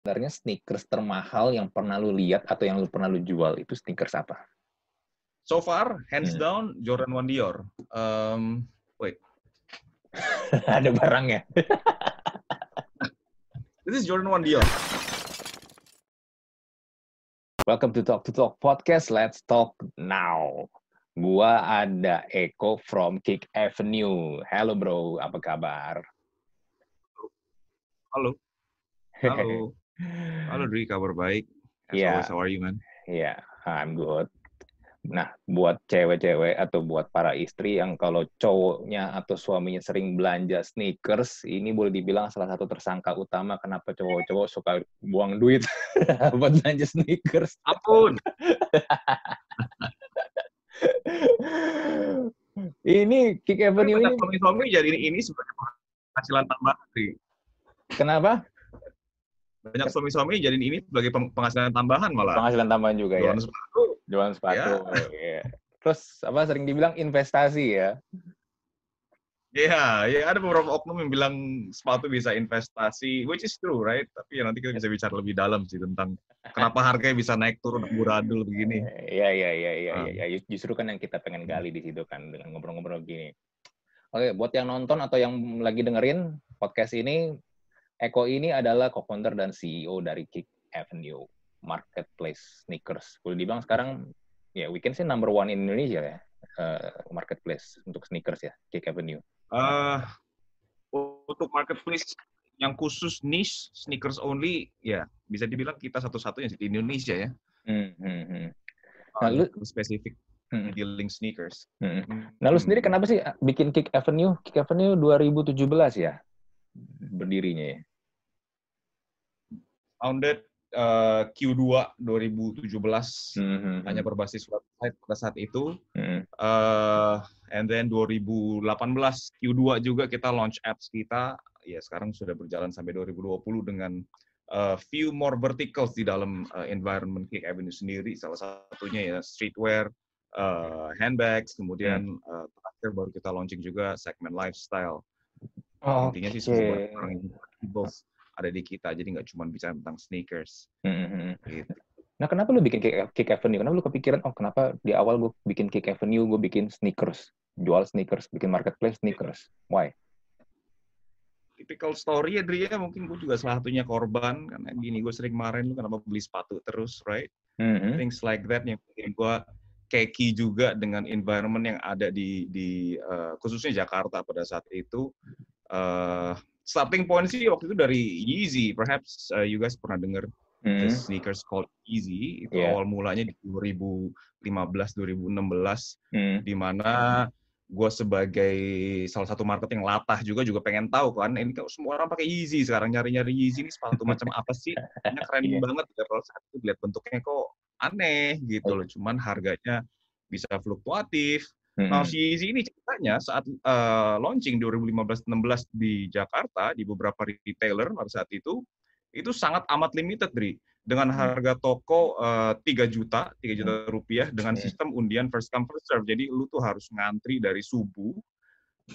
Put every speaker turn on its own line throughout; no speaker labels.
sebenarnya sneakers termahal yang pernah lu lihat atau yang lu pernah lu jual itu sneakers apa?
So far, hands
Hmm.
down, Jordan 1 Dior. Um, wait,
Ada barangnya.
this is Jordan 1 Dior.
Welcome to Talk to Talk Podcast. Let's talk now. Gua ada Eko from Kick Avenue. Hello bro, apa kabar?
Halo, halo. Halo Dri, kabar baik? As
Yeah.
always, how are you, man?
Iya, I'm good. Nah, buat cewek-cewek atau buat para istri yang kalau cowoknya atau suaminya sering belanja sneakers, ini boleh dibilang salah satu tersangka utama kenapa cowok-cowok suka buang duit buat belanja sneakers.
Ampun!
ini Kick Avenue ini
suami-suami jadi ini sebagai penghasilan tambahan, Dri.
kenapa?
Banyak suami-suami jadi ini sebagai peng- penghasilan tambahan malah.
Penghasilan tambahan juga ya.
Jualan sepatu.
Jualan sepatu. iya. Terus apa sering dibilang investasi ya?
Iya, ya ada beberapa oknum yang bilang sepatu bisa investasi, which is true, right? Tapi ya nanti kita bisa bicara lebih dalam sih tentang kenapa harganya bisa naik turun amburadul begini.
Iya iya iya iya
Ah.
iya. Ya, Justru kan yang kita pengen gali di situ kan dengan ngobrol-ngobrol gini. Oke, buat yang nonton atau yang lagi dengerin podcast ini, Eko ini adalah co-founder dan CEO dari Kick Avenue Marketplace Sneakers. Boleh dibilang sekarang ya we can say number one in Indonesia ya eh, marketplace untuk sneakers ya Kick Avenue.
Eh, untuk marketplace yang khusus niche sneakers only, ya bisa dibilang kita satu-satunya sih di Indonesia ya.
Hmm, hmm, hmm. Nah, lu-
spesifik
Hmm,
dealing sneakers.
hmm. Nah, lu sendiri kenapa sih bikin Kick Avenue? Kick Avenue 2017 ya berdirinya ya.
Founded eh, Q2 2017
Hmm,
hanya berbasis website pada saat itu.
hmm,
eh and then 2018 Q2 juga kita launch apps kita. Ya sekarang sudah berjalan sampai 2020 dengan eh, few more verticals di dalam eh, environment Kick Avenue sendiri. Salah satunya ya streetwear, eh, handbags, kemudian eh, terakhir baru kita launching juga segmen lifestyle. Intinya sih semua yang valuables ada di kita. Jadi nggak cuma bicara tentang sneakers.
Hmm, hmm, hmm.
Gitu.
Nah, kenapa lu bikin Kick, Avenue? Kenapa lu kepikiran, oh kenapa di awal gue bikin Kick Avenue, gue bikin sneakers, jual sneakers, bikin marketplace sneakers. Why?
typical story ya Dri ya mungkin gue juga salah satunya korban karena gini gue sering marahin lu kenapa beli sepatu terus right
Mhm.
things like that yang bikin gue keki juga dengan environment yang ada di di eh, khususnya Jakarta pada saat itu Eh, starting point sih waktu itu dari Yeezy perhaps eh, you guys pernah dengar the sneakers called Yeezy itu
Yeah.
awal mulanya di 2015 2016
Mhm.
di mana gue sebagai salah satu market yang latah juga juga pengen tahu kan ini kok semua orang pakai Yeezy sekarang nyari-nyari Yeezy ini sepatu macam apa sih Kayaknya keren
Iya.
banget ya kalau saat itu lihat bentuknya kok aneh gitu loh cuman harganya bisa fluktuatif nah
Mhm.
si Yeezy ini ceritanya saat eh, launching 2015-16 di Jakarta di beberapa retailer pada saat itu itu sangat amat limited Dri dengan
Hmm.
harga toko eh, 3 juta 3 juta rupiah dengan
Hmm.
sistem undian first come first serve jadi lu tuh harus ngantri dari subuh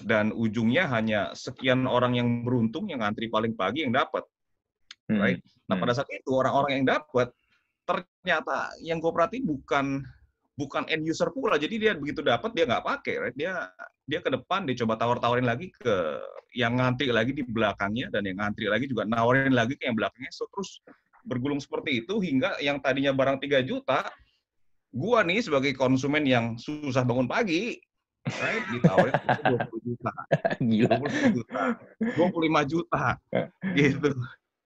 dan ujungnya hanya sekian orang yang beruntung yang ngantri paling pagi yang dapat right? Nah
Hmm.
pada saat itu orang-orang yang dapat ternyata yang gue perhatiin bukan bukan end user pula. Jadi dia begitu dapat dia nggak pakai, right? Dia dia ke depan dia coba tawar-tawarin lagi ke yang ngantri lagi di belakangnya dan yang ngantri lagi juga nawarin lagi ke yang belakangnya. So terus bergulung seperti itu hingga yang tadinya barang 3 juta gua nih sebagai konsumen yang susah bangun pagi right ditawarin 20 juta,
Gila.
20 juta, 25 juta gitu.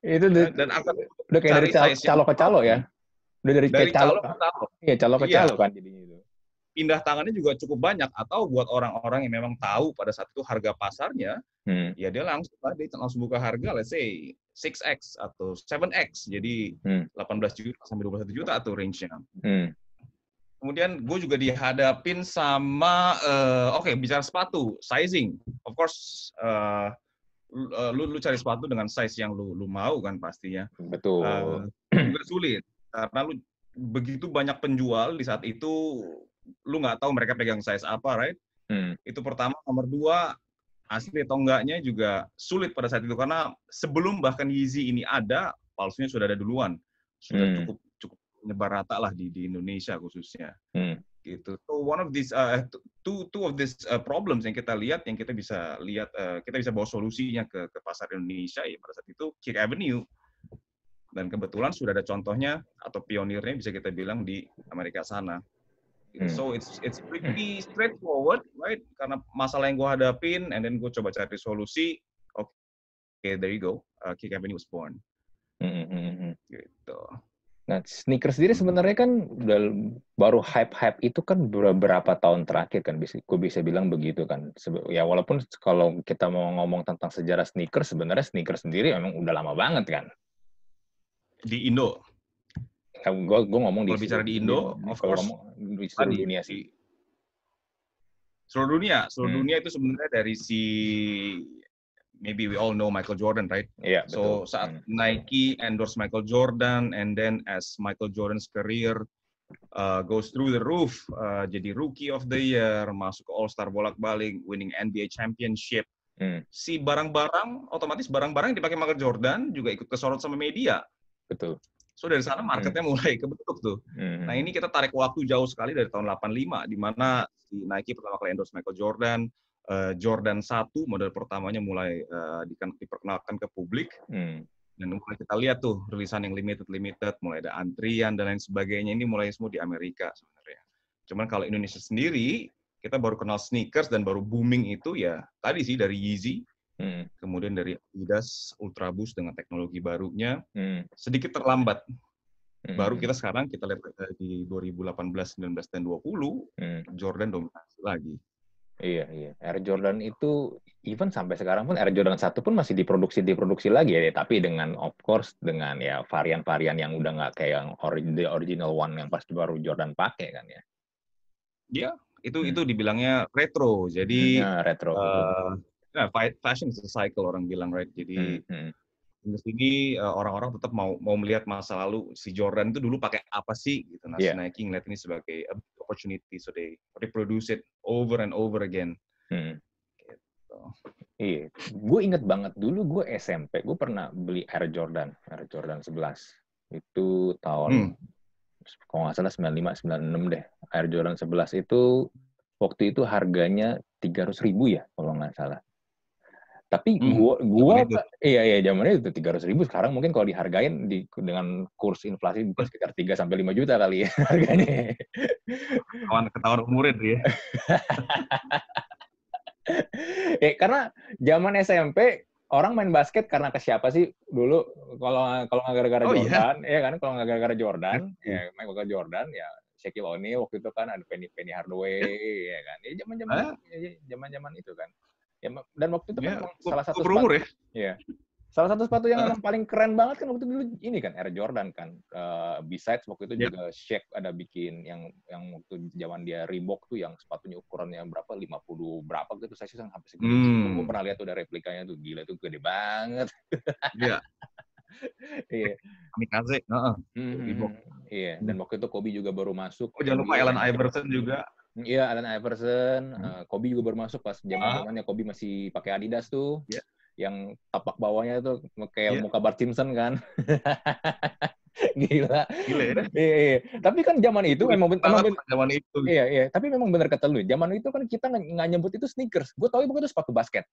Itu
Dan angka
udah kayak dari calo ke calo ya? Udah dari,
dari
calo,
calo ke calo.
iya calo ke
Iya.
calo kan jadinya itu.
pindah tangannya juga cukup banyak atau buat orang-orang yang memang tahu pada saat itu harga pasarnya
Hmm.
ya dia langsung dia langsung buka harga let's say 6x atau 7x jadi
Hmm.
18 juta sampai 21 juta atau range-nya
Hmm.
kemudian gue juga dihadapin sama eh, oke bicara sepatu sizing of course eh, lu, lu cari sepatu dengan size yang lu lu mau kan pastinya
Betul.
Eh, juga sulit karena lu begitu banyak penjual di saat itu lu nggak tahu mereka pegang size apa right
Hmm.
itu pertama nomor dua asli atau enggaknya juga sulit pada saat itu karena sebelum bahkan Yeezy ini ada palsunya sudah ada duluan, sudah
Hmm.
cukup cukup menyebar rata lah di di Indonesia khususnya.
Hmm.
Gitu. So one of these uh, two two of these uh, problems yang kita lihat yang kita bisa lihat uh, kita bisa bawa solusinya ke ke pasar Indonesia ya pada saat itu Kick Avenue dan kebetulan sudah ada contohnya atau pionirnya bisa kita bilang di Amerika sana.
Hmm.
So it's it's pretty straightforward, right? Karena masalah yang gue hadapin, and then gue coba cari solusi. Oke, okay, there you go. Uh, Kick Avenue was born.
Hmm, hmm, hmm, hmm.
Gitu.
Nah, sneakers sendiri sebenarnya kan udah baru hype-hype itu kan beberapa tahun terakhir kan bisa gue bisa bilang begitu kan. Ya walaupun kalau kita mau ngomong tentang sejarah sneakers sebenarnya sneakers sendiri emang udah lama banget kan.
Di Indo,
Gue gue ngomong di
Kalau bicara di Indo, of
kalau
course,
ngomong di seluruh
tadi,
dunia sih.
di- seluruh dunia, seluruh
Hmm.
dunia itu sebenarnya dari si maybe we all know Michael Jordan, right?
Iya,
So
betul.
saat
Hmm.
Nike endorse Michael Jordan, and then as Michael Jordan's career uh, goes through the roof, uh, jadi Rookie of the Year, masuk ke All Star bolak-balik, winning NBA championship,
Hmm,
si barang-barang otomatis barang-barang yang dipakai Michael Jordan juga ikut kesorot sama media.
Betul.
So dari sana marketnya mulai kebentuk tuh.
Hmm,
Nah ini kita tarik waktu jauh sekali dari tahun 85, di mana si Nike pertama kali endorse Michael Jordan, eh, Jordan 1 model pertamanya mulai diken- diperkenalkan ke publik,
hmm,
dan mulai kita lihat tuh rilisan yang limited limited, mulai ada antrian dan lain sebagainya ini mulai semua di Amerika sebenarnya. Cuman kalau Indonesia sendiri kita baru kenal sneakers dan baru booming itu ya tadi sih dari Yeezy,
hmm,
kemudian dari Adidas Ultra Boost dengan teknologi barunya
hmm,
sedikit terlambat.
hmm,
Baru kita sekarang kita lihat eh, di 2018, 19 dan 20
hmm.
Jordan dominasi lagi.
Iya, iya. Air Jordan itu even sampai sekarang pun Air Jordan 1 pun masih diproduksi diproduksi lagi ya, tapi dengan of course dengan ya varian-varian yang udah nggak kayak yang ori- the original one yang pas baru Jordan pakai kan ya.
Ya, itu
Hmm.
itu dibilangnya retro. Jadi
Nah, retro. betul.
Fa- fashion is a cycle orang bilang right. Jadi
Hmm, hmm,
eh, orang-orang tetap mau mau melihat masa lalu si Jordan itu dulu pakai apa sih gitu. Nah, si Nike ngeliat ini sebagai opportunity so they reproduce it over and over again.
hmm.
Gitu.
Iya, gue inget banget dulu gue SMP, gue pernah beli Air Jordan, Air Jordan 11. Itu tahun,
Hmm.
kalau nggak salah 95, 96 deh. Air Jordan 11 itu, waktu itu harganya 300 ribu ya, kalau nggak salah. Tapi
Hmm,
gua, gua,
zaman itu.
iya iya zamannya itu 300 ribu. Sekarang mungkin kalau dihargain di, dengan kurs inflasi mungkin sekitar 3 sampai 5 juta kali ya harganya.
Ketahuan ketahuan umurnya dia.
eh karena zaman SMP orang main basket karena ke siapa sih dulu kalau kalau nggak gara-gara
Oh, iya?
Jordan ya kan kalau nggak gara-gara Jordan
Hmm.
ya main gara Jordan ya Shaquille O'Neal waktu itu kan ada Penny Penny Hardaway ya kan ya zaman zaman zaman zaman itu kan ya dan waktu itu kan
Ya,
salah satu
berumur ya.
Iya. Salah satu sepatu yang emang paling keren banget kan waktu dulu ini kan Air Jordan kan. Eh, besides waktu itu
Yep.
juga Shaq ada bikin yang yang waktu zaman dia Reebok tuh yang sepatunya ukurannya berapa 50 berapa gitu saya sih sampai segitu.
Hmm.
Gue pernah lihat tuh ada replikanya tuh gila tuh gede banget.
Iya,
iya.
kamikaze. Heeh. Reebok.
Iya, dan waktu itu Kobe juga baru masuk.
Oh, jangan lupa. Allen Iverson juga.
Iya, Allen Iverson,
Hmm.
eh, Kobe juga baru masuk pas zaman-zamannya Kobe masih pakai Adidas tuh.
Iya.
Yang tapak bawahnya tuh kayak
Iya.
muka Bart Simpson kan. Gila.
Gila ya.
Iya, iya. Tapi kan zaman itu memang ben- emang
Banget
ben-
zaman itu.
iya, iya. Tapi memang benar kata lu. Zaman itu kan kita nggak nggak nyebut itu sneakers. Gue tahu itu sepatu basket.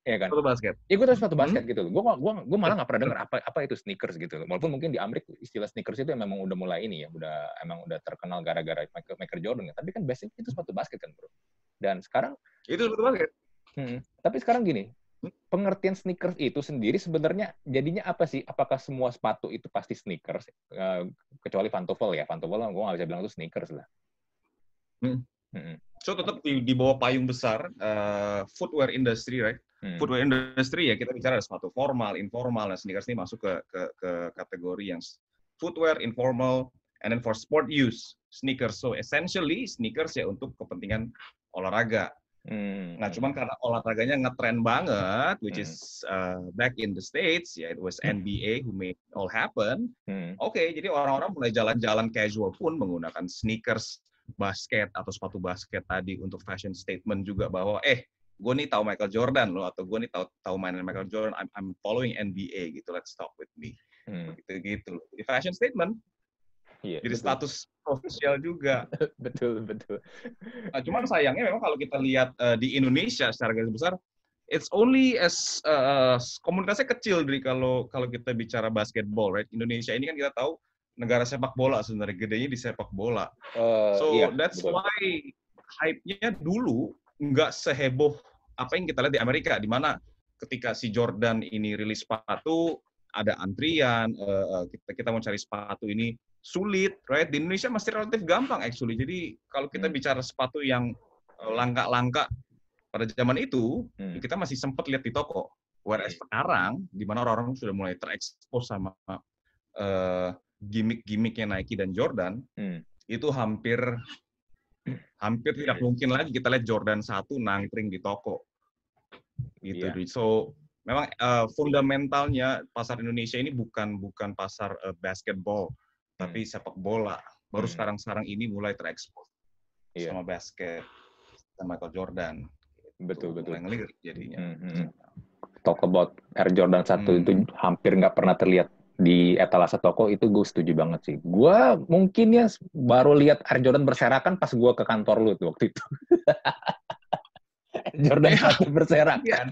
Iya kan?
Sepatu basket.
Ya gue tahu sepatu
Hmm.
basket gitu loh. Gue gua, gua malah nggak pernah dengar apa apa itu sneakers gitu. loh. Walaupun mungkin di Amerika istilah sneakers itu memang udah mulai ini ya, udah emang udah terkenal gara-gara Michael, Michael Jordan ya. Tapi kan basic itu sepatu basket kan bro. Dan sekarang,
Itu sepatu basket.
hmm, tapi sekarang gini,
Hmm.
pengertian sneakers itu sendiri sebenarnya jadinya apa sih? Apakah semua sepatu itu pasti sneakers? Eh, kecuali pantofel ya, pantofel gue nggak bisa bilang itu sneakers lah.
Hmm.
Hmm,
So tetap di, di bawah payung besar uh, footwear industry, right?
Hmm,
Footwear industry ya kita bicara ada sepatu formal, informal, dan sneakers ini masuk ke, ke, ke kategori yang footwear, informal, and then for sport use, sneakers. So essentially sneakers ya untuk kepentingan olahraga.
hmm,
Nah,
hmm,
cuman karena olahraganya ngetren banget, which
Hmm.
is uh, back in the States, ya it was NBA who made it all happen.
hmm,
Oke, jadi orang-orang mulai jalan-jalan casual pun menggunakan sneakers basket atau sepatu basket tadi untuk fashion statement juga bahwa eh gue nih tahu Michael Jordan loh atau gue nih tahu tahu mainan Michael Jordan I'm, I'm following NBA gitu let's talk with me Hmm. Gitu-gitu. Di fashion statement.
Iya,
Jadi
betul.
status sosial juga.
betul, betul.
Nah, cuman sayangnya memang kalau kita lihat uh, di Indonesia secara garis besar, it's only as uh, komunitasnya kecil dari kalau kalau kita bicara basketball, right? Indonesia ini kan kita tahu negara sepak bola sebenarnya gedenya di sepak bola.
Uh,
So
iya,
that's
betul.
why hype-nya dulu nggak seheboh apa yang kita lihat di Amerika, di mana ketika si Jordan ini rilis sepatu ada antrian, uh, uh, kita kita mau cari sepatu ini sulit, right? Di Indonesia masih relatif gampang actually. Jadi kalau kita
Hmm.
bicara sepatu yang uh, langka-langka pada zaman itu,
Hmm.
kita masih sempat lihat di toko. Whereas sekarang, di mana orang-orang sudah mulai terekspos sama uh, gimmick-gimmicknya Nike dan Jordan,
Hmm.
itu hampir hampir tidak mungkin lagi kita lihat Jordan 1 nangkring di toko. Gitu. Dwi. So memang uh, fundamentalnya pasar Indonesia ini bukan bukan pasar uh, basketball, tapi sepak bola. Baru
Hmm.
sekarang-sekarang ini mulai terekspos
Iya.
sama basket dan Michael Jordan.
Betul,
Tuh,
betul.
Mulai ngelirik jadinya.
Hmm, hmm. Talk about Air Jordan 1
Hmm.
itu hampir nggak pernah terlihat di etalase toko itu gue setuju banget sih. Gue mungkin ya baru lihat Air Jordan berserakan pas gue ke kantor lu tuh waktu itu. Jordan
Iya.
1 berserakan.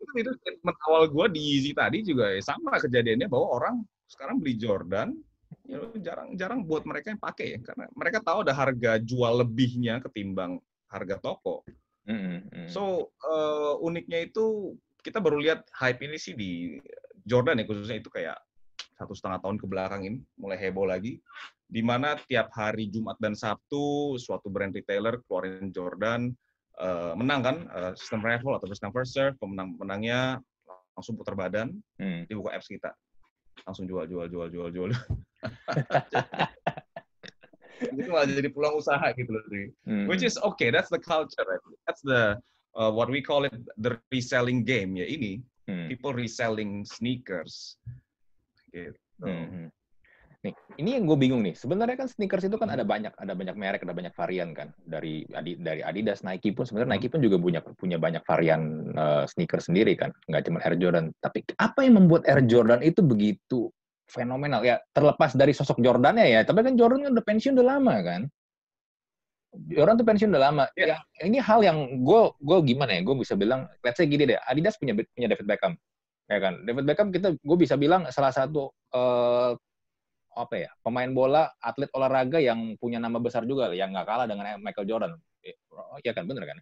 Itu, itu statement awal gue di Yeezy tadi juga ya, sama kejadiannya bahwa orang sekarang beli Jordan ya jarang-jarang buat mereka yang pakai ya karena mereka tahu ada harga jual lebihnya ketimbang harga toko.
Hmm, hmm.
So eh, uniknya itu kita baru lihat hype ini sih di Jordan ya khususnya itu kayak satu setengah tahun ke belakang ini mulai heboh lagi di mana tiap hari Jumat dan Sabtu suatu brand retailer keluarin Jordan eh, menang kan eh, sistem raffle atau come first serve pemenang menangnya langsung putar badan
Hmm.
dibuka apps kita langsung jual jual jual jual jual itu malah jadi peluang usaha gitu loh.
Hmm.
which is okay that's the culture right? that's the uh, what we call it the reselling game ya ini
Hmm.
people reselling sneakers gitu
Hmm. Nih, ini yang gue bingung nih. Sebenarnya kan sneakers itu kan ada banyak, ada banyak merek, ada banyak varian kan. Dari Adi- dari Adidas, Nike pun sebenarnya Nike pun juga punya punya banyak varian eh, sneakers sendiri kan, nggak cuma Air Jordan. Tapi apa yang membuat Air Jordan itu begitu fenomenal ya? Terlepas dari sosok Jordannya ya, tapi kan Jordan kan udah pensiun udah lama kan. Jordan tuh pensiun udah lama.
Ya.
Ya, ini hal yang gue gue gimana ya? Gue bisa bilang, let's say gini deh, Adidas punya punya David Beckham, ya kan? David Beckham kita gue bisa bilang salah satu eh, apa ya pemain bola atlet olahraga yang punya nama besar juga yang nggak kalah dengan Michael Jordan ya kan bener kan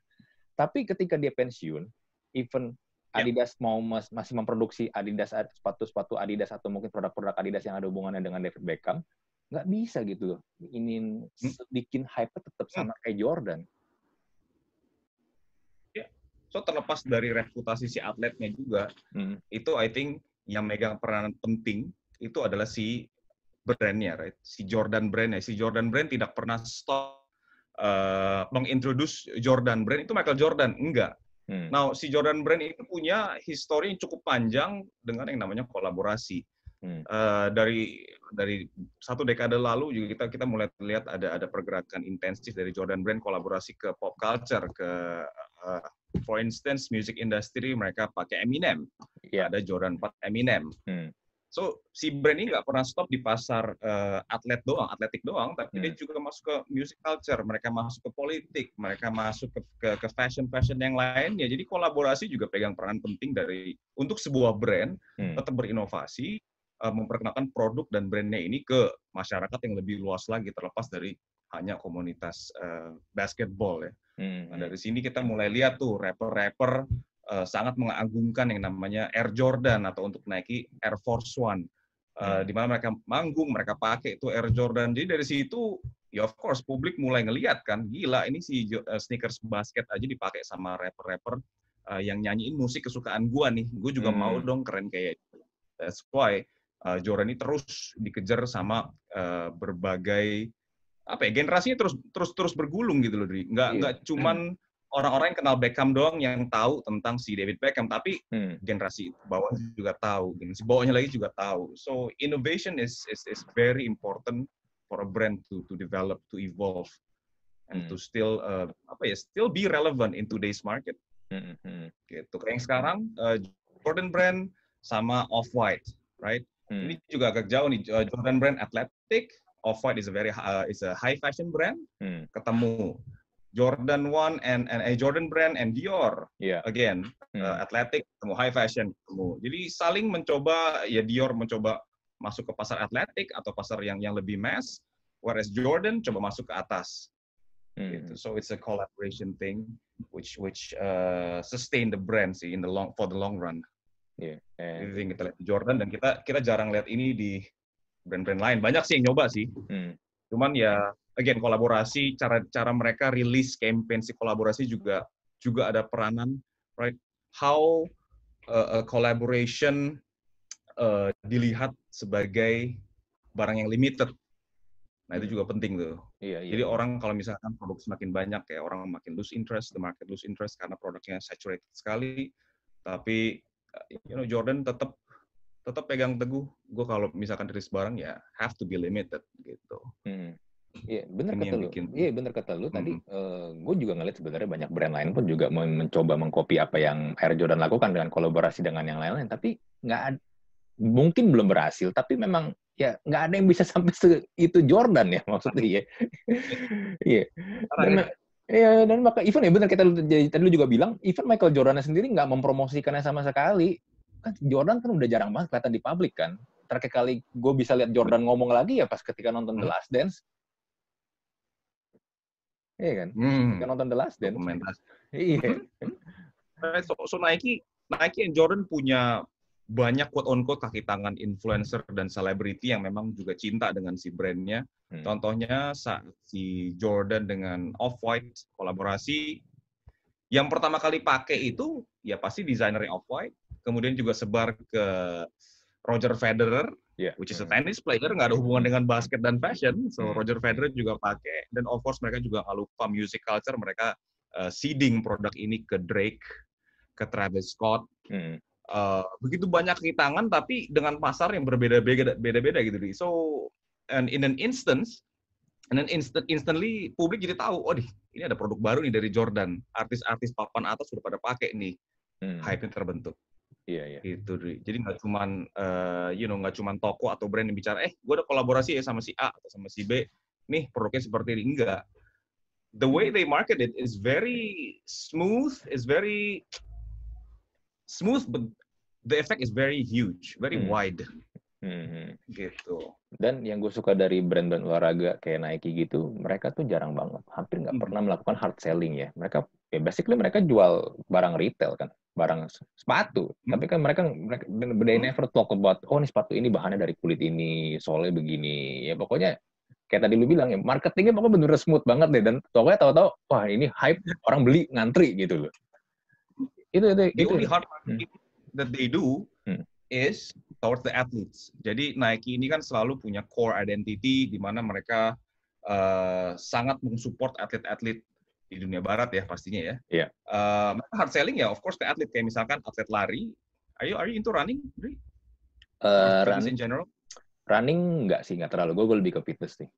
tapi ketika dia pensiun even
Ya.
Adidas mau mas- masih memproduksi Adidas sepatu-sepatu Adidas atau mungkin produk-produk Adidas yang ada hubungannya dengan David Beckham nggak bisa gitu loh ingin
Hmm.
bikin hype tetap sama kayak Jordan
so terlepas dari reputasi si atletnya juga
Hmm.
itu I think yang megang peranan penting itu adalah si brandnya right si Jordan brandnya si Jordan brand tidak pernah stop uh, mengintroduce Jordan brand itu Michael Jordan enggak
Hmm.
Nah, si Jordan Brand itu punya histori yang cukup panjang dengan yang namanya kolaborasi.
Hmm.
Eh, dari dari satu dekade lalu juga kita kita mulai lihat ada ada pergerakan intensif dari Jordan Brand kolaborasi ke pop culture ke eh, for instance music industry mereka pakai Eminem.
Iya.
Ada Jordan 4 Eminem.
Hmm.
So si brand ini nggak pernah stop di pasar eh, atlet doang, atletik doang, tapi dia
Hmm.
juga masuk ke music culture, mereka masuk ke politik, mereka masuk ke ke, ke fashion fashion yang lainnya. Jadi kolaborasi juga pegang peran penting dari untuk sebuah brand
Hmm.
tetap berinovasi, eh, memperkenalkan produk dan brandnya ini ke masyarakat yang lebih luas lagi terlepas dari hanya komunitas eh, basketball ya.
Hmm.
Nah, dari sini kita mulai lihat tuh rapper-rapper eh, sangat mengagungkan yang namanya Air Jordan atau untuk Nike Air Force One. Eh,
Hmm.
Di mana mereka manggung, mereka pakai itu Air Jordan. Jadi dari situ, ya of course publik mulai ngeliat kan, gila ini si eh, sneakers basket aja dipakai sama rapper-rapper eh, yang nyanyiin musik kesukaan gua nih. Gue juga
Hmm.
mau dong keren kayak itu. That's why eh, Jordan ini terus dikejar sama eh, berbagai apa ya generasinya terus terus terus bergulung gitu loh, Dri. Nggak
Iya.
nggak cuman orang-orang yang kenal Beckham doang yang tahu tentang si David Beckham, tapi
Hmm.
generasi bawah juga tahu, generasi bawahnya lagi juga tahu. So innovation is is is very important for a brand to to develop, to evolve, and
Hmm.
to still uh, apa ya, still be relevant in today's market.
Hmm. Hmm.
Gitu. Kayak yang sekarang uh, Jordan brand sama Off-White, right?
Hmm.
Ini juga agak jauh nih. Uh, Jordan brand Athletic, Off-White is a very uh, is a high fashion brand.
Hmm.
Ketemu Jordan One and and a Jordan brand and Dior
Iya.
again
Hmm.
uh, Athletic ketemu high fashion ketemu. Jadi saling mencoba ya Dior mencoba masuk ke pasar atletik atau pasar yang yang lebih mass, whereas Jordan coba masuk ke atas.
Hmm.
Gitu. So it's a collaboration thing which which uh, sustain the brand sih in the long for the long run.
Iya. Eh,
Itu yang kita lihat Jordan dan kita kita jarang lihat ini di brand-brand lain. Banyak sih yang nyoba sih.
hmm.
Cuman ya again kolaborasi cara cara mereka rilis campaign si kolaborasi juga juga ada peranan right how uh, a collaboration uh, dilihat sebagai barang yang limited. Nah, itu juga penting tuh.
Iya, iya.
Jadi orang kalau misalkan produk semakin banyak ya orang makin lose interest, the market lose interest karena produknya saturated sekali. Tapi uh, you know Jordan tetap tetap pegang teguh. Gue kalau misalkan rilis barang ya have to be limited gitu.
Hmm. Iya, bener
Ini
kata lu.
bikin-
Iya, bener kata lu. Tadi
Mhm.
gue juga ngeliat sebenarnya banyak brand lain pun juga men- mencoba mengcopy apa yang Air Jordan lakukan dengan kolaborasi dengan yang lain-lain. Tapi nggak mungkin belum berhasil. Tapi memang ya nggak ada yang bisa sampai se itu Jordan ya maksudnya ya. Iya. Dan,
Karena
Iya, dan maka even ya benar kita tadi lu juga bilang, even Michael Jordan sendiri nggak mempromosikannya sama sekali. Kan Jordan kan udah jarang banget kelihatan di publik kan. Terakhir kali gue bisa lihat Jordan ngomong lagi ya pas ketika nonton The
Hmm.
Last Dance. Iya kan?
hmm,
Ketika nonton The Last Dance.
dokumentasi.
Iya.
Right, So, so Nike, Nike and Jordan punya banyak quote on quote kaki tangan influencer dan selebriti yang memang juga cinta dengan si brandnya.
Hmm.
Contohnya saat si Jordan dengan Off-White kolaborasi, yang pertama kali pakai itu ya pasti desainernya Off-White, kemudian juga sebar ke Roger Federer,
Iya.
which is a tennis player, nggak ada hubungan dengan basket dan fashion. So
Hmm.
Roger Federer juga pakai, dan of course mereka juga nggak lupa music culture, mereka uh, seeding produk ini ke Drake, ke Travis Scott,
Hmm.
uh, begitu banyak tangan tapi dengan pasar yang berbeda-beda beda-beda gitu. So and in an instance and then instant instantly publik jadi tahu oh di ini ada produk baru nih dari Jordan. Artis-artis papan atas sudah pada pakai nih.
Hmm.
Hype-nya terbentuk
Iya, iya.
gitu Di. Jadi nggak cuman uh, you know nggak cuman toko atau brand yang bicara eh gue ada kolaborasi ya sama si A atau sama si B. Nih produknya seperti ini enggak. The way they market it is very smooth, is very smooth but the effect is very huge, very
Hmm.
wide
Hmm.
gitu.
Dan yang gue suka dari brand-brand olahraga kayak Nike gitu, mereka tuh jarang banget, hampir nggak
Hmm.
pernah melakukan hard selling ya. Mereka, ya basically mereka jual barang retail kan, barang sepatu.
Hmm.
Tapi kan mereka, mereka they never talk about, oh ini sepatu ini bahannya dari kulit ini, soalnya begini. Ya pokoknya kayak tadi lu bilang ya, marketingnya pokoknya bener smooth banget deh. Dan pokoknya tahu-tahu, wah ini hype, orang beli ngantri gitu loh. Itu, itu,
The
itu.
only hard marketing that they do
Hmm.
is towards the athletes. Jadi Nike ini kan selalu punya core identity di mana mereka uh, sangat mensupport atlet-atlet di dunia barat ya pastinya ya.
Iya.
Uh, mereka hard selling ya, of course ke atlet kayak misalkan atlet lari. Are you, are you into running?
Eh,
fitness
running,
in general?
running nggak sih, nggak terlalu. Gue lebih ke fitness nih.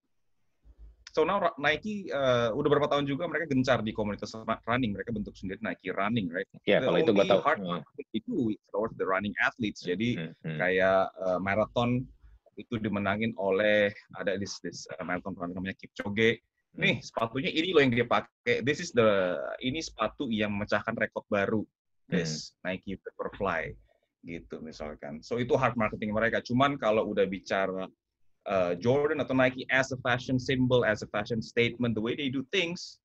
So now Nike uh, udah berapa tahun juga mereka gencar di komunitas running. Mereka bentuk sendiri Nike Running, right?
Ya,
The
kalau itu gue tahu.
hard marketing itu towards the running athletes. Jadi
Hmm, hmm.
kayak uh, marathon itu dimenangin oleh ada this, this uh, marathon runner namanya Kipchoge.
Hmm.
Nih sepatunya ini loh yang dia pakai. This is the ini sepatu yang memecahkan rekor baru.
Hmm.
This Nike Vaporfly gitu misalkan. So itu hard marketing mereka. Cuman kalau udah bicara uh, Jordan atau Nike as a fashion symbol, as a fashion statement, the way they do things,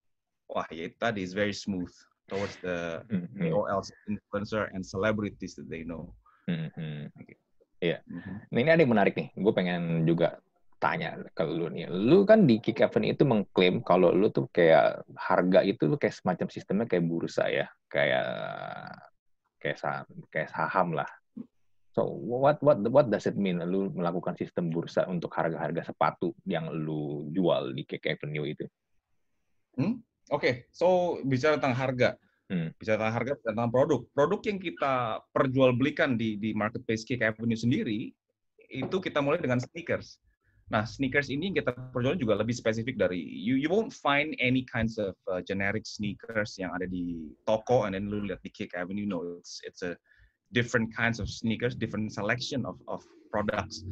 wah ya itu tadi is very smooth towards the
Hmm, hmm.
KOLs, influencer, and celebrities that they know.
Hmm, hmm.
Mhm.
Nah ini ada yang menarik nih, gue pengen juga tanya ke lu nih. Lu kan di Kick Event itu mengklaim kalau lu tuh kayak harga itu lu kayak semacam sistemnya kayak bursa ya, kayak kayak saham, kayak saham lah. So what what what does it mean lu melakukan sistem bursa untuk harga-harga sepatu yang lu jual di Kick Avenue itu?
Oke, so bicara tentang harga,
Hmm.
bicara tentang harga, bicara tentang produk. Produk yang kita perjualbelikan di di marketplace Kick Avenue sendiri itu kita mulai dengan sneakers. Nah, sneakers ini yang kita perjualkan juga lebih spesifik dari you you won't find any kinds of uh, generic sneakers yang ada di toko and then lu lihat di Kick Avenue. No, it's it's a different kinds of sneakers, different selection of of products.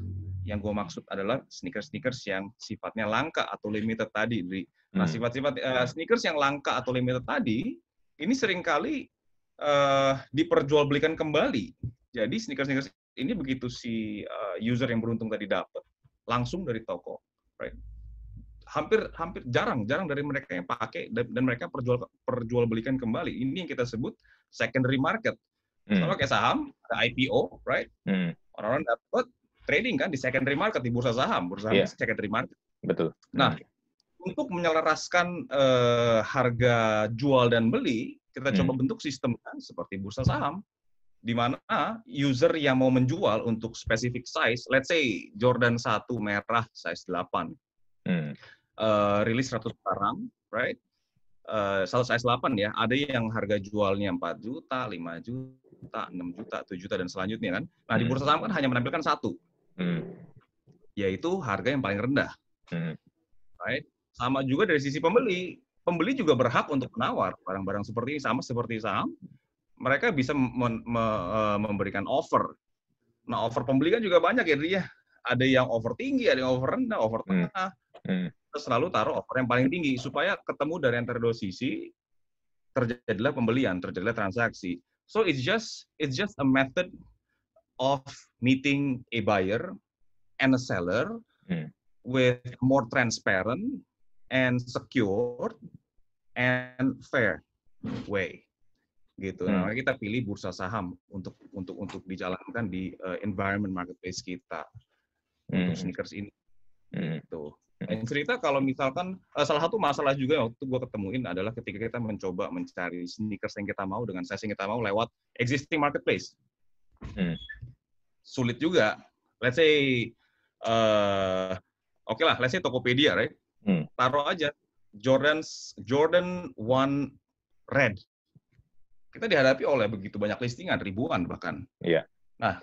Yang gue maksud adalah sneakers-sneakers yang sifatnya langka atau limited tadi. Nah,
Hmm.
sifat-sifat uh, sneakers yang langka atau limited tadi, ini sering kali uh, diperjualbelikan kembali. Jadi sneakers-sneakers ini begitu si uh, user yang beruntung tadi dapat, langsung dari toko. Right? Hampir hampir jarang jarang dari mereka yang pakai dan, dan mereka perjual perjualbelikan kembali. Ini yang kita sebut secondary market.
Hmm.
Sama kayak saham, ada IPO, right?
Hmm.
Orang-orang dapat trading kan di secondary market di bursa saham, bursa saham itu secondary market.
Betul.
Nah,
Hmm.
untuk menyelaraskan eh, harga jual dan beli, kita
Hmm.
coba bentuk sistem kan seperti bursa saham, di mana user yang mau menjual untuk specific size, let's say Jordan 1 merah size 8,
Hmm.
eh, rilis 100 barang, right? Eh, satu size 8 ya, ada yang harga jualnya 4 juta, 5 juta, 6 juta, 7 juta, dan selanjutnya kan. Nah, di
Hmm.
bursa saham kan hanya menampilkan satu,
Hmm.
yaitu harga yang paling rendah.
Hmm.
right? Sama juga dari sisi pembeli, pembeli juga berhak untuk menawar barang-barang seperti ini sama seperti saham. Mereka bisa men- me- eh, memberikan offer. Nah, offer pembeli kan juga banyak ya, dia. Ada yang offer tinggi, ada yang offer rendah, offer
Hmm.
tengah.
Hmm.
Kita selalu taruh offer yang paling tinggi supaya ketemu dari antara dua sisi terjadilah pembelian, terjadilah transaksi. So it's just it's just a method of meeting a buyer and a seller
Hmm.
with more transparent and secure and fair way gitu.
Hmm.
Nah, kita pilih bursa saham untuk untuk untuk dijalankan di uh, environment marketplace kita untuk
Hmm.
sneakers ini
Hmm.
gitu. Dan cerita kalau misalkan uh, salah satu masalah juga yang waktu gue ketemuin adalah ketika kita mencoba mencari sneakers yang kita mau dengan size yang kita mau lewat existing marketplace.
Hmm.
Sulit juga. Let's say uh, oke lah, let's say Tokopedia, right?
Hmm.
Taruh aja Jordan's Jordan One Red. Kita dihadapi oleh begitu banyak listingan, ribuan bahkan.
Iya.
Nah,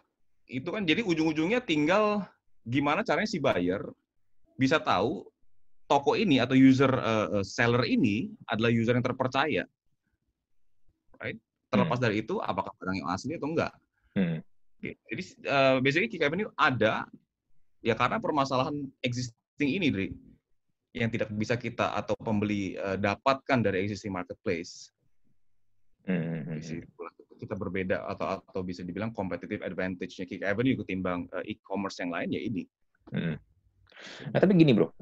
itu kan jadi ujung-ujungnya tinggal gimana caranya si buyer bisa tahu toko ini atau user uh, seller ini adalah user yang terpercaya. Right? Terlepas dari itu apakah barang yang asli atau enggak.
Hmm.
Jadi uh, basically Kick Avenue ada ya karena permasalahan existing ini, Dri, yang tidak bisa kita atau pembeli uh, dapatkan dari existing marketplace.
Hmm. Hmm.
Di situ kita berbeda atau atau bisa dibilang competitive advantage-nya Kick Avenue ketimbang uh, e-commerce yang lain ya ini.
Hmm. Nah tapi gini bro,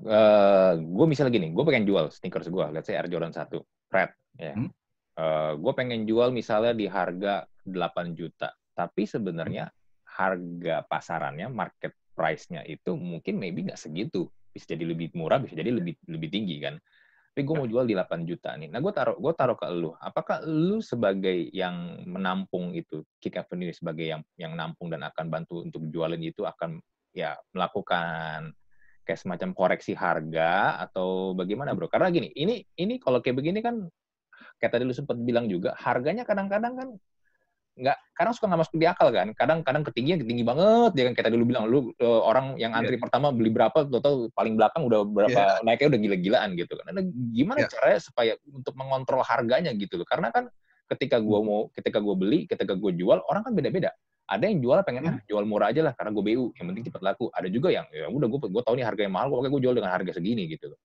gue misalnya gini, gue pengen jual sneakers gue, let's say Air Jordan 1, red, ya.
Hmm.
gue pengen jual misalnya di harga 8 juta, tapi sebenarnya harga pasarannya, market price-nya itu mungkin maybe nggak segitu, bisa jadi lebih murah, bisa jadi lebih lebih tinggi kan. Tapi gue mau jual di 8 juta nih. Nah gue taruh gue taruh ke lu, apakah lu sebagai yang menampung itu, Kick Avenue sebagai yang yang nampung dan akan bantu untuk jualin itu akan ya melakukan kayak semacam koreksi harga atau bagaimana bro? Karena gini, ini ini kalau kayak begini kan kayak tadi lu sempat bilang juga harganya kadang-kadang kan nggak kadang suka nggak masuk di akal kan kadang-kadang ketinggian ketinggi banget ya kan kayak tadi lu bilang lu uh, orang yang antri
Iya.
pertama beli berapa total paling belakang udah berapa naiknya udah gila-gilaan gitu kan Nah, gimana
Iya.
caranya supaya untuk mengontrol harganya gitu loh karena kan ketika gua mau ketika gua beli ketika gua jual orang kan beda-beda ada yang jual pengen
Hmm.
ah, jual murah aja lah karena gue BU yang penting cepat laku ada juga yang ya udah gue gue tahu nih harga yang mahal pokoknya gue jual dengan harga segini gitu loh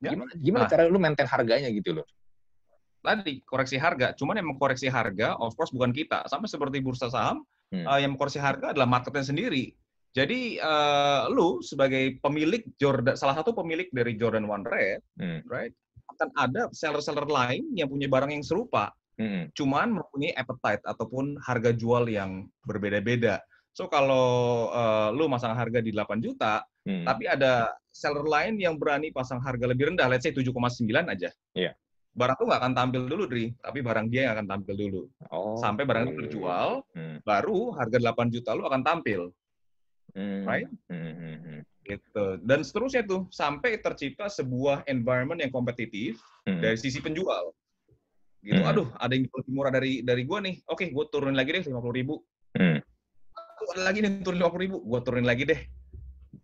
Ya.
gimana gimana
Nah.
cara lu maintain harganya gitu loh
Tadi koreksi harga, cuman yang mengkoreksi harga of course bukan kita. Sama seperti bursa saham,
Hmm.
uh, yang mengkoreksi harga adalah marketnya sendiri. Jadi uh, lu sebagai pemilik Jordan, salah satu pemilik dari Jordan One Red,
Hmm.
right, akan ada seller-seller lain yang punya barang yang serupa,
Hmm.
cuman mempunyai appetite ataupun harga jual yang berbeda-beda. So kalau uh, lu masang harga di 8 juta,
Hmm.
tapi ada seller lain yang berani pasang harga lebih rendah, let's say 7,9 aja.
Iya.
Barang tuh nggak akan tampil dulu, Dri. Tapi barang dia yang akan tampil dulu.
Oh,
Sampai barang itu
oke.
terjual,
Hmm.
baru harga 8 juta lu akan tampil.
Hmm.
Right?
Hmm, hmm, hmm.
Gitu. Dan seterusnya tuh, sampai tercipta sebuah environment yang kompetitif
Hmm.
dari sisi penjual. Gitu,
Hmm.
aduh, ada yang lebih murah dari dari gua nih. Oke, gua turunin lagi deh 50 ribu.
Hmm.
Ada lagi nih turun 50 ribu, gua turunin lagi deh.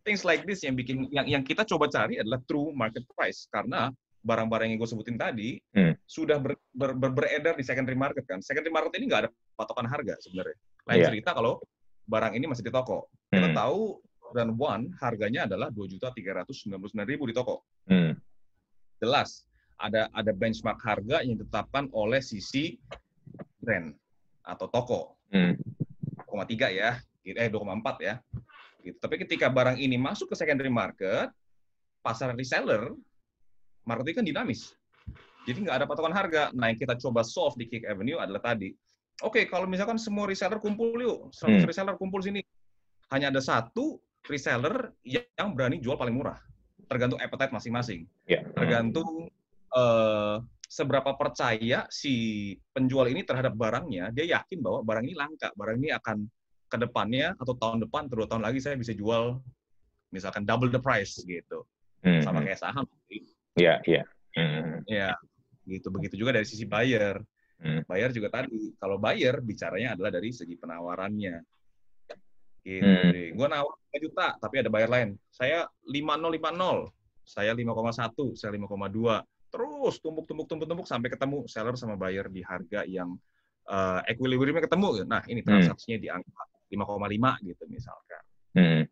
Things like this yang bikin yang yang kita coba cari adalah true market price karena barang-barang yang gue sebutin tadi
Hmm.
sudah ber, ber- ber- beredar di secondary market kan. Secondary market ini nggak ada patokan harga sebenarnya. Lain
Iya.
cerita kalau barang ini masih di toko. Kita
Hmm.
tahu Jordan One harganya adalah dua juta tiga ratus sembilan puluh sembilan ribu di toko.
Hmm.
Jelas ada ada benchmark harga yang ditetapkan oleh sisi brand atau toko.
Hmm.
2,3 ya, eh 2,4 ya. Gitu. Tapi ketika barang ini masuk ke secondary market, pasar reseller, marketing kan dinamis. Jadi nggak ada patokan harga. Nah, yang kita coba solve di Kick Avenue adalah tadi. Oke, kalau misalkan semua reseller kumpul yuk, 100
Hmm.
reseller kumpul sini. Hanya ada satu reseller yang berani jual paling murah. Tergantung appetite masing-masing.
Hmm.
Tergantung eh, seberapa percaya si penjual ini terhadap barangnya, dia yakin bahwa barang ini langka, barang ini akan ke depannya atau tahun depan, atau dua tahun lagi saya bisa jual misalkan double the price gitu.
Hmm.
Sama
Hmm.
kayak saham.
Iya, iya. Hmm.
Ya, gitu. Begitu juga dari sisi buyer.
Hmm.
Buyer juga tadi, kalau buyer bicaranya adalah dari segi penawarannya. Gitu.
Hmm.
Gua nawar 5 juta, tapi ada buyer lain. Saya 5050, saya 5,1, saya 5,2. Terus tumpuk-tumpuk tumpuk-tumpuk sampai ketemu seller sama buyer di harga yang uh, equilibriumnya ketemu. Nah, ini transaksinya di angka 5,5 gitu misalkan.
Hmm.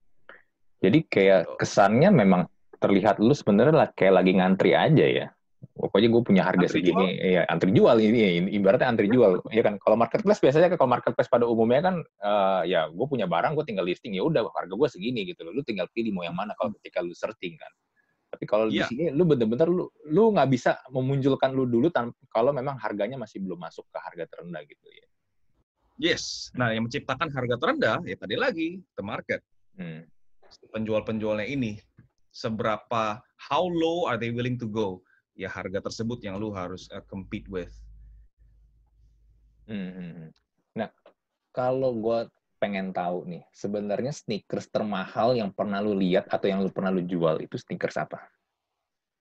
Jadi kayak
Gitu.
kesannya memang terlihat lu sebenarnya lah kayak lagi ngantri aja ya. Pokoknya gue punya harga
Antri
segini, iya antri jual ini, ini ibaratnya antri jual, ya kan. Kalau marketplace biasanya kan kalau marketplace pada umumnya kan, eh, ya gue punya barang, gue tinggal listing ya udah harga gue segini gitu loh. Lu tinggal pilih mau yang mana kalau ketika lu searching kan. Tapi kalau di
Iya.
sini lu bener-bener lu lu nggak bisa memunculkan lu dulu tan- kalau memang harganya masih belum masuk ke harga terendah gitu ya.
Yes. Nah, yang menciptakan harga terendah ya tadi lagi the market.
Hmm.
penjual-penjualnya ini seberapa how low are they willing to go ya harga tersebut yang lu harus uh, compete with
Hmm, hmm, hmm. Nah, kalau gue pengen tahu nih, sebenarnya sneakers termahal yang pernah lu lihat atau yang lu pernah lu jual itu sneakers apa?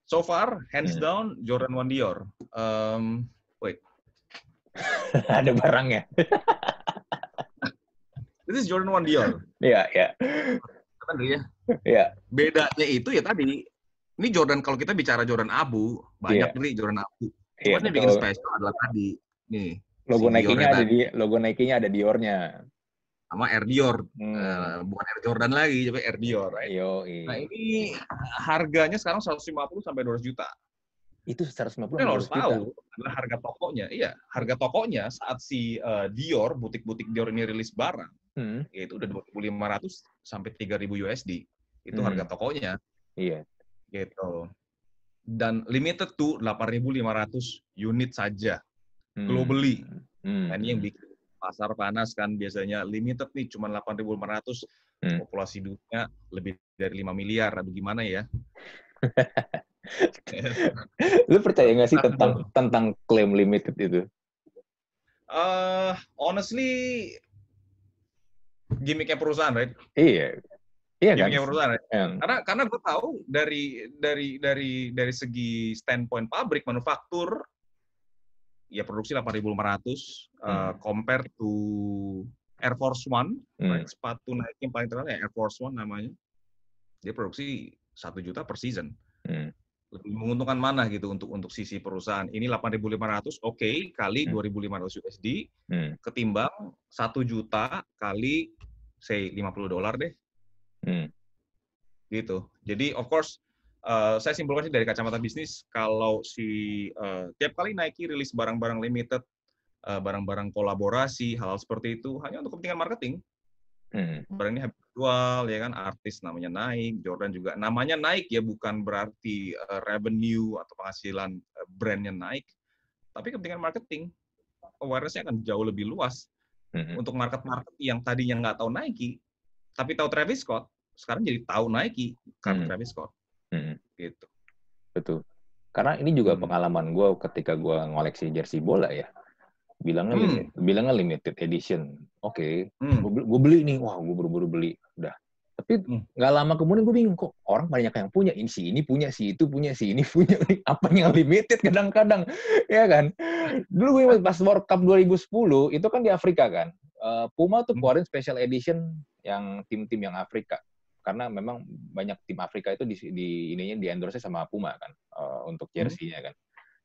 so far hands
Hmm.
down Jordan One Dior um,
Ada barangnya.
this is Jordan One Dior
Iya, iya.
kan ya
Iya.
bedanya itu ya tadi ini Jordan kalau kita bicara Jordan Abu banyak nih Jordan Abu
Iya,
Cuman yang bikin spesial adalah tadi nih
Logo
si
Nike-nya ada di logo Nike-nya ada Dior-nya.
sama Air Dior
Hmm.
Eh, bukan Air Jordan lagi tapi Air Dior right?
Yo,
nah ini harganya sekarang 150 sampai 200 juta
itu 150
Tapi lo harus
juta.
tahu adalah harga tokonya. Iya, harga tokonya saat si uh, Dior, butik-butik Dior ini rilis barang,
Hmm,
yaitu udah 2.500 sampai 3.000 USD. Itu
Hmm.
harga tokonya,
Iya.
gitu. Dan limited to 8.500 unit saja
Hmm.
globally.
Hmm.
Nah, ini yang bikin pasar panas kan biasanya limited nih cuma 8.500
Hmm.
populasi dunia lebih dari 5 miliar aduh gimana ya
Lu percaya nggak sih tentang tentang klaim limited itu?
uh, honestly gimmicknya perusahaan right
Iya. Iya kan?
gimmicknya perusahaan right?
Hmm.
karena karena gue tahu dari dari dari dari segi standpoint pabrik manufaktur ya produksi 8.500 uh,
Hmm.
compare to Air Force One
Hmm.
right? sepatu Nike yang paling terkenal ya Air Force One namanya dia produksi satu juta per season
Hmm.
lebih menguntungkan mana gitu untuk untuk sisi perusahaan ini 8.500 oke kali
Hmm.
2.500 USD
Hmm.
ketimbang satu juta kali say 50 dolar deh
Hmm.
gitu. Jadi of course uh, saya simpulkan sih dari kacamata bisnis kalau si uh, tiap kali Nike rilis barang-barang limited, uh, barang-barang kolaborasi, hal-hal seperti itu hanya untuk kepentingan marketing.
Hmm.
Barang ini habis jual ya kan artis namanya naik, Jordan juga namanya naik ya bukan berarti uh, revenue atau penghasilan uh, brandnya naik, tapi kepentingan marketing awareness-nya akan jauh lebih luas
Hmm.
untuk market-market yang tadinya nggak tahu Nike, tapi tahu Travis Scott, sekarang jadi tahu Nike karena
Hmm.
Travis Scott,
Hmm.
gitu.
Betul. Karena ini juga
Hmm.
pengalaman gue ketika gue ngoleksi jersey bola ya. Bilangnya
Hmm.
limit, bilangnya limited edition. Oke,
Hmm.
gue beli nih, wah gue buru-buru beli, udah. Tapi
Hmm.
nggak lama kemudian gue bingung kok orang banyak yang punya, ini si ini punya, si itu punya, si ini punya, apa yang limited kadang-kadang, ya kan? Dulu gue pas World Cup 2010 itu kan di Afrika kan, Eh, Puma tuh
Hmm.
keluarin special edition yang tim-tim yang Afrika karena memang banyak tim Afrika itu di, di ininya di endorse sama Puma kan eh, untuk jersey-nya kan.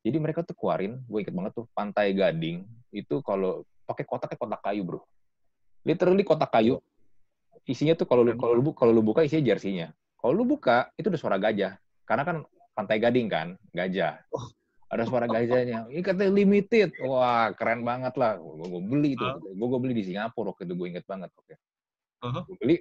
Jadi mereka tuh keluarin, gue inget banget tuh Pantai Gading itu kalau pakai kotaknya kotak kayu bro. Literally kotak kayu. Isinya tuh kalau lu kalau lu kalau lu buka isinya jersinya. Kalau lu buka itu udah suara gajah. Karena kan Pantai Gading kan, gajah. Ada suara gajahnya. Ini katanya limited. Wah, keren banget lah. Gue beli itu. Gue beli di Singapura waktu itu. Gue inget banget. Oke.
Uh-huh.
Gue beli.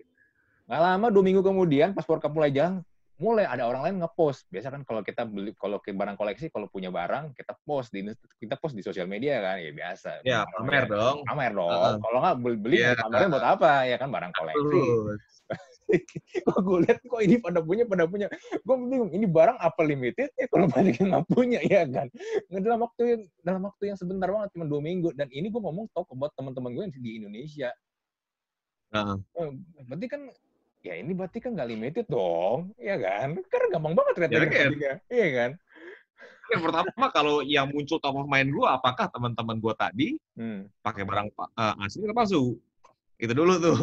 Nggak lama, dua minggu kemudian, pas World Cup mulai jalan, mulai ada orang lain ngepost. Biasa kan kalau kita beli, kalau ke barang koleksi, kalau punya barang, kita post di kita post di sosial media kan, ya biasa.
Ya, pamer dong.
Pamer dong.
Heeh.
Kalau nggak beli, beli
Iya.
pamernya buat apa? Ya kan barang koleksi. Kok gue lihat kok ini pada punya, pada punya. Gue bingung, ini barang apa limited? Ya kalau banyak yang nggak punya, ya kan. Dalam waktu yang dalam waktu yang sebentar banget, cuma dua minggu. Dan ini gue ngomong talk about teman-teman gue yang di Indonesia.
Nah,
Oh, berarti kan ya ini berarti kan nggak limited dong, ya kan? Karena gampang banget ternyata
Ya, kan?
Iya kan?
yang pertama kalau yang muncul top of mind gue, apakah teman-teman gue tadi
Hmm,
pakai barang pa- eh, asli atau palsu? Itu dulu tuh.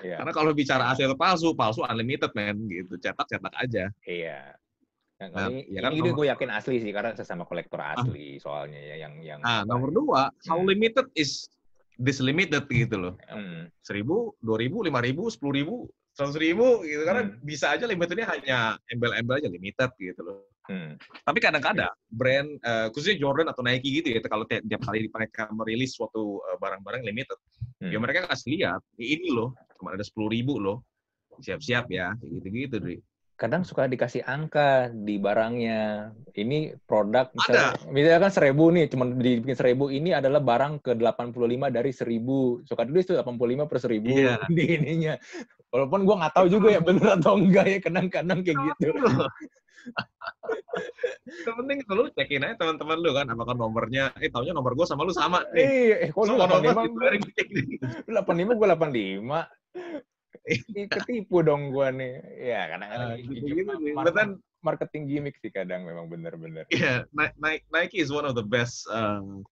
iya.
Karena kalau bicara asli atau palsu, palsu unlimited man, gitu. Cetak-cetak aja.
Iya. Nah,
Nah,
ini,
ya kan
ini
nomor-
gue yakin asli sih karena sesama kolektor asli soalnya ya yang yang
Nah, nomor dua, how
Hmm.
limited is this limited gitu loh.
Hmm,
Seribu, dua ribu, lima ribu, sepuluh ribu, seratus ribu gitu. Karena
Hmm.
bisa aja limitednya hanya embel-embel aja limited gitu loh.
hmm,
Tapi kadang-kadang brand, eh, khususnya Jordan atau Nike gitu ya, kalau tiap, tiap kali mereka merilis suatu eh, barang-barang limited,
hmm.
ya mereka kasih lihat, ini loh, cuma ada sepuluh ribu loh, siap-siap ya, gitu-gitu, Dri.
Kadang suka dikasih angka di barangnya. Ini produk misalnya, misalnya kan seribu nih, cuma dibikin seribu. Ini adalah barang ke 85 dari seribu. Suka dulu itu 85 per seribu
Iya.
di ininya. Walaupun gue nggak tahu juga ya bener atau enggak ya kadang-kadang kayak gitu.
Yang penting lu cekin aja teman-teman lu kan, apakah nomornya, eh taunya nomor gue sama lu sama nih.
Iya, eh, kok lu
Sama nomor
85,
gitu, dari cek gini.
lu 85, gue 85. Ih, Ketipu dong gue nih. Ya, kadang-kadang
Nah,
gitu,
gitu-gitu sih.
mar-
But then,
marketing gimmick sih kadang memang bener-bener.
yeah, Ni- Ni- Nike is one of the best um,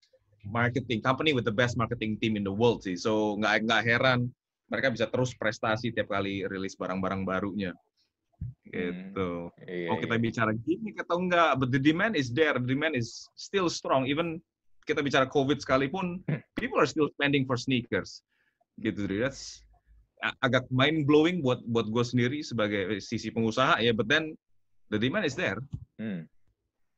marketing company with the best marketing team in the world sih. So nggak nggak heran mereka bisa terus prestasi tiap kali rilis barang-barang barunya. Gitu.
Iya,
Mau kita
iya.
bicara gimmick atau enggak, but the demand is there. The demand is still strong. Even kita bicara COVID sekalipun, people are still spending for sneakers. Gitu. That's agak mind blowing buat buat gue sendiri sebagai sisi pengusaha ya. But then the demand is there.
Hmm.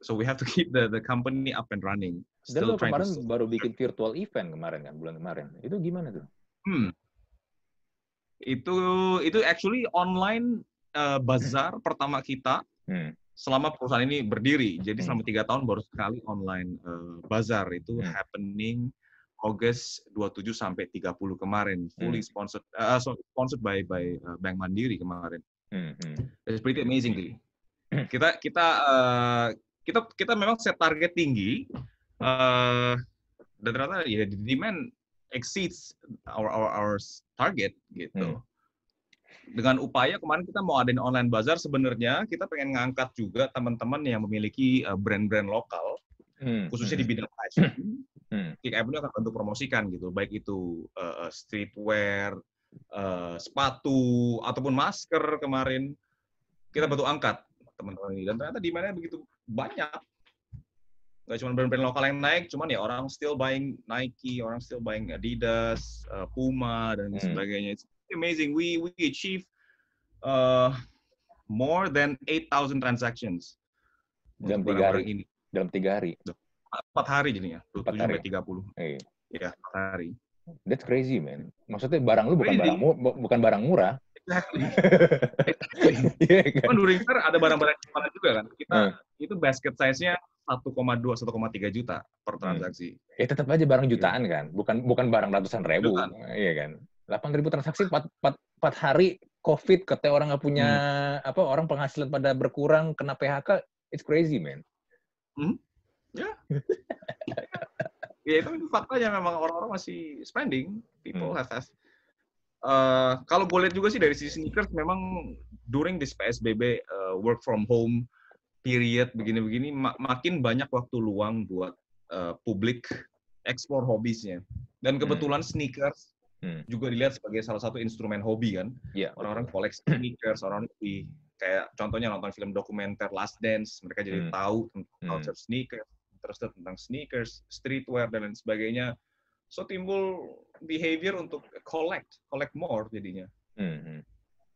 So we have to keep the the company up and running.
Dan
Still
lo
trying
kemarin
to
baru bikin virtual event kemarin kan, bulan kemarin. Itu gimana tuh?
Hmm. Itu itu actually online uh, bazar pertama kita
Hmm.
selama perusahaan ini berdiri. Jadi
Hmm.
selama tiga tahun baru sekali online uh, bazar itu
Hmm.
happening August 27 sampai 30 kemarin, fully sponsored uh, so- sponsored by by uh, Bank Mandiri kemarin.
Hmm. Hmm.
It's pretty amazing.
Hmm.
Kita kita uh, kita kita memang set target tinggi uh, dan ternyata ya the demand exceeds our our our target gitu.
Hmm.
Dengan upaya kemarin kita mau adain online bazar sebenarnya kita pengen ngangkat juga teman-teman yang memiliki brand-brand lokal
Hmm.
khususnya di
Hmm.
bidang fashion.
Hmm.
Kick Avenue akan bantu promosikan gitu, baik itu uh, streetwear, uh, sepatu ataupun masker kemarin kita bantu angkat teman-teman ini dan ternyata demandnya begitu banyak. Gak cuma brand-brand lokal yang naik, cuman ya orang still buying Nike, orang still buying Adidas, uh, Puma dan
Hmm.
sebagainya. It's amazing. We we achieve uh, more than 8,000 transactions
Dalam tiga hari.
ini.
Dalam tiga hari.
Empat hari jadinya, 27
Empat
sampai
hari.
30.
Eh,
Ya, empat hari.
that's crazy, man. Maksudnya barang lu bukan
Crazy.
barang mu- bu- bukan barang murah.
Exactly.
Iya kan?
Cuman during fair ada barang-barang mana juga kan. Kita
Hmm.
itu basket size-nya 1,2 1,3 juta per transaksi.
Ya tetap aja barang jutaan kan, bukan bukan barang ratusan ribu,
Jutaan.
iya kan? 8 ribu transaksi 4, 4, 4 hari COVID, katanya orang nggak punya
Hmm.
apa orang penghasilan pada berkurang kena PHK, it's crazy man.
Ya itu faktanya memang orang-orang masih spending. People
Hmm.
have have. Eh, kalau gue lihat juga sih dari sisi sneakers memang during this PSBB eh, work from home period begini-begini ma- makin banyak waktu luang buat eh, publik explore hobisnya. Dan kebetulan sneakers
Hmm.
juga dilihat sebagai salah satu instrumen hobi kan.
Iya.
orang-orang koleksi sneakers, orang di kayak contohnya nonton film dokumenter Last Dance, mereka jadi
Hmm.
tahu tentang
Hmm.
culture sneakers, interested tentang sneakers, streetwear dan lain sebagainya. So timbul behavior untuk collect, collect more jadinya.
Hmm.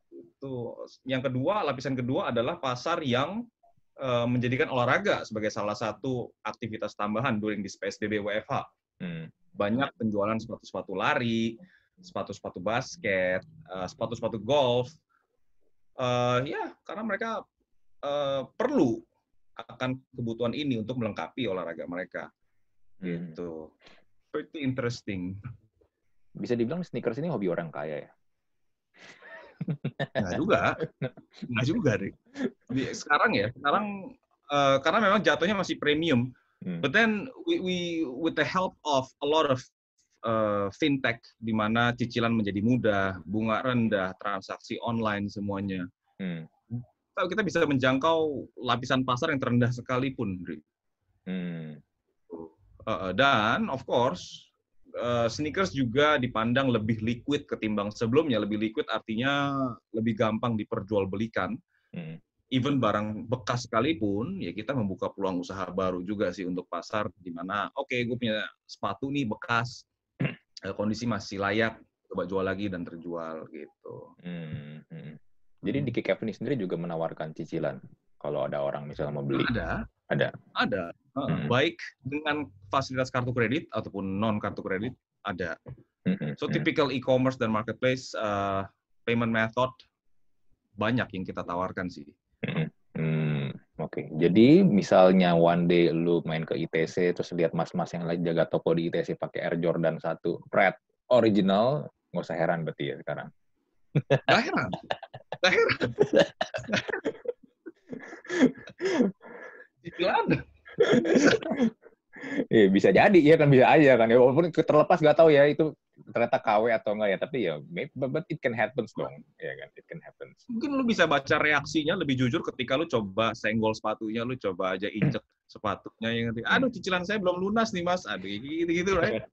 Itu yang kedua, lapisan kedua adalah pasar yang uh, menjadikan olahraga sebagai salah satu aktivitas tambahan during this PSBB WFH.
Hmm.
Banyak penjualan sepatu-sepatu lari, sepatu-sepatu basket, uh, sepatu-sepatu golf. Uh, ya, karena mereka uh, perlu akan kebutuhan ini untuk melengkapi olahraga mereka.
Hmm.
Gitu. Pretty interesting.
Bisa dibilang sneakers ini hobi orang kaya ya?
Nggak juga. Nggak juga, Rik. Sekarang ya, sekarang uh, karena memang jatuhnya masih premium.
Hmm.
But then we, we with the help of a lot of uh, fintech di mana cicilan menjadi mudah, bunga rendah, transaksi online semuanya.
Hmm.
Kita bisa menjangkau lapisan pasar yang terendah sekalipun.
Hmm.
Uh, dan of course uh, sneakers juga dipandang lebih liquid ketimbang sebelumnya. Lebih liquid artinya lebih gampang diperjualbelikan.
Hmm.
Even barang bekas sekalipun, ya kita membuka peluang usaha baru juga sih untuk pasar di mana, oke, okay, gue punya sepatu nih bekas, uh, kondisi masih layak, coba jual lagi dan terjual gitu.
Hmm. Hmm. Jadi di Kick Avenue sendiri juga menawarkan cicilan kalau ada orang misalnya mau beli.
Ada.
Ada.
Ada.
Hmm.
Baik dengan fasilitas kartu kredit ataupun non kartu kredit ada.
Hmm.
So
Hmm.
typical e-commerce dan marketplace uh, payment method banyak yang kita tawarkan sih.
Hmm. Hmm. Oke, jadi misalnya one day lu main ke ITC terus lihat mas-mas yang lagi jaga toko di ITC pakai Air Jordan 1 Pret original, nggak usah heran berarti ya sekarang.
Gak heran. Gak heran. Cicilan.
Iya bisa jadi ya kan bisa aja kan ya walaupun terlepas nggak tahu ya itu ternyata KW atau enggak ya tapi ya maybe, but it can happen dong ya kan it can happen.
Mungkin lu bisa baca reaksinya lebih jujur ketika lu coba senggol sepatunya, lu coba aja injek sepatunya yang nanti, aduh cicilan saya belum lunas nih mas, aduh gitu-gitu, right?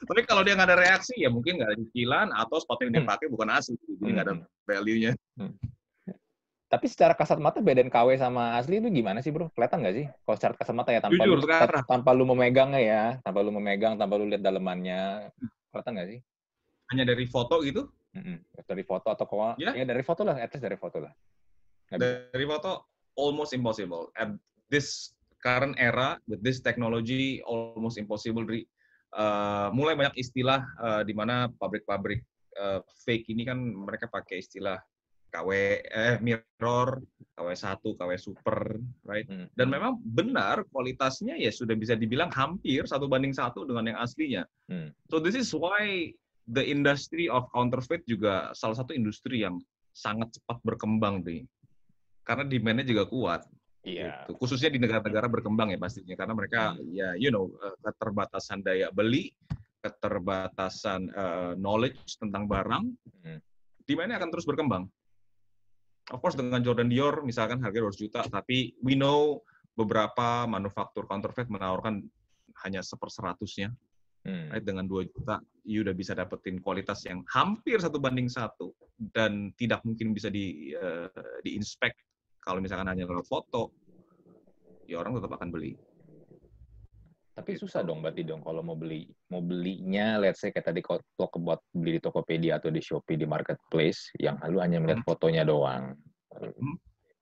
Tapi kalau dia nggak ada reaksi, ya mungkin nggak ada cicilan atau sepatu yang dia pakai bukan asli, jadi nggak ada value-nya.
Tapi secara kasat mata bedain KW sama asli itu gimana sih bro? Kelihatan nggak sih? Kalau secara kasat mata ya tanpa
Jujur,
lu,
sekarang.
tanpa lu memegangnya ya, tanpa lu memegang, tanpa lu lihat dalemannya, kelihatan nggak sih?
Hanya dari foto gitu,
Mm-mm. Dari foto atau kok?
Ya.
Ya dari foto lah, at least dari foto lah. Bisa.
dari foto almost impossible. At this current era with this technology almost impossible. Uh, mulai banyak istilah uh, di mana pabrik-pabrik uh, fake ini kan mereka pakai istilah KW eh mirror, KW1, KW super, right?
Hmm.
Dan memang benar kualitasnya ya sudah bisa dibilang hampir satu banding satu dengan yang aslinya.
Hmm.
So this is why the industry of counterfeit juga salah satu industri yang sangat cepat berkembang nih. Karena demand-nya juga kuat.
Iya.
Gitu. Khususnya di negara-negara berkembang ya pastinya karena mereka
Hmm.
ya you know eh, keterbatasan daya beli, keterbatasan eh, knowledge tentang barang,
Hmm.
demand-nya akan terus berkembang. Of course dengan Jordan Dior misalkan harga 200 juta, tapi we know beberapa manufaktur counterfeit menawarkan hanya seperseratusnya,
Hmm.
right? dengan 2 juta, you udah bisa dapetin kualitas yang hampir satu banding satu dan tidak mungkin bisa di eh, di-inspect kalau misalkan hanya lewat foto, ya orang tetap akan beli.
Tapi susah dong berarti dong kalau mau beli mau belinya let's say kayak tadi kalau buat beli di Tokopedia atau di Shopee di marketplace yang lu hanya melihat
Hmm.
fotonya doang.
Hmm.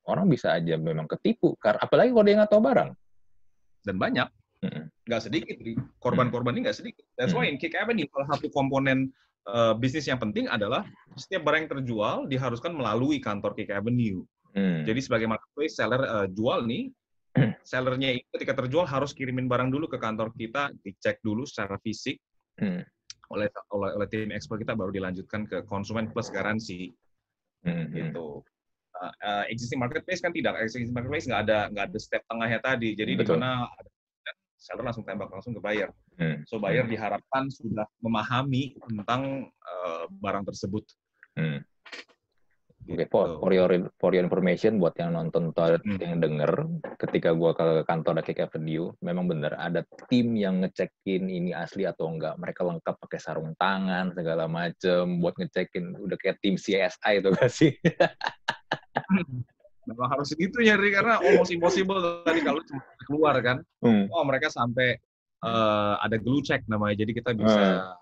Orang bisa aja memang ketipu karena apalagi kalau dia nggak tahu barang.
Dan banyak,
Mm-mm.
nggak sedikit, korban-korban ini nggak sedikit. That's why
Hmm.
in Kick Avenue, salah satu komponen eh, bisnis yang penting adalah setiap barang yang terjual diharuskan melalui kantor Kick Avenue.
Hmm.
Jadi sebagai marketplace seller eh, jual nih, sellernya itu ketika terjual harus kirimin barang dulu ke kantor kita, dicek dulu secara fisik
Hmm.
oleh oleh, oleh tim ekspor kita baru dilanjutkan ke konsumen plus garansi
Hmm. Hmm.
gitu. Uh, uh, existing marketplace kan tidak, existing marketplace nggak ada nggak ada step tengahnya tadi. Jadi di mana seller langsung tembak langsung ke buyer.
Hmm.
So buyer diharapkan sudah memahami tentang uh, barang tersebut.
Hmm. Oke,
Gitu.
for, for your for your information buat yang nonton atau
Hmm.
yang denger, ketika gua ke kantor Kick Avenue, memang bener ada tim yang ngecekin ini asli atau enggak. Mereka lengkap pakai sarung tangan segala macem buat ngecekin. Udah kayak tim CSI itu gak sih?
Memang harus gitu nyari karena almost impossible tadi kalau cuma keluar kan.
Hmm.
Oh mereka sampai uh, ada glue check namanya. Jadi kita bisa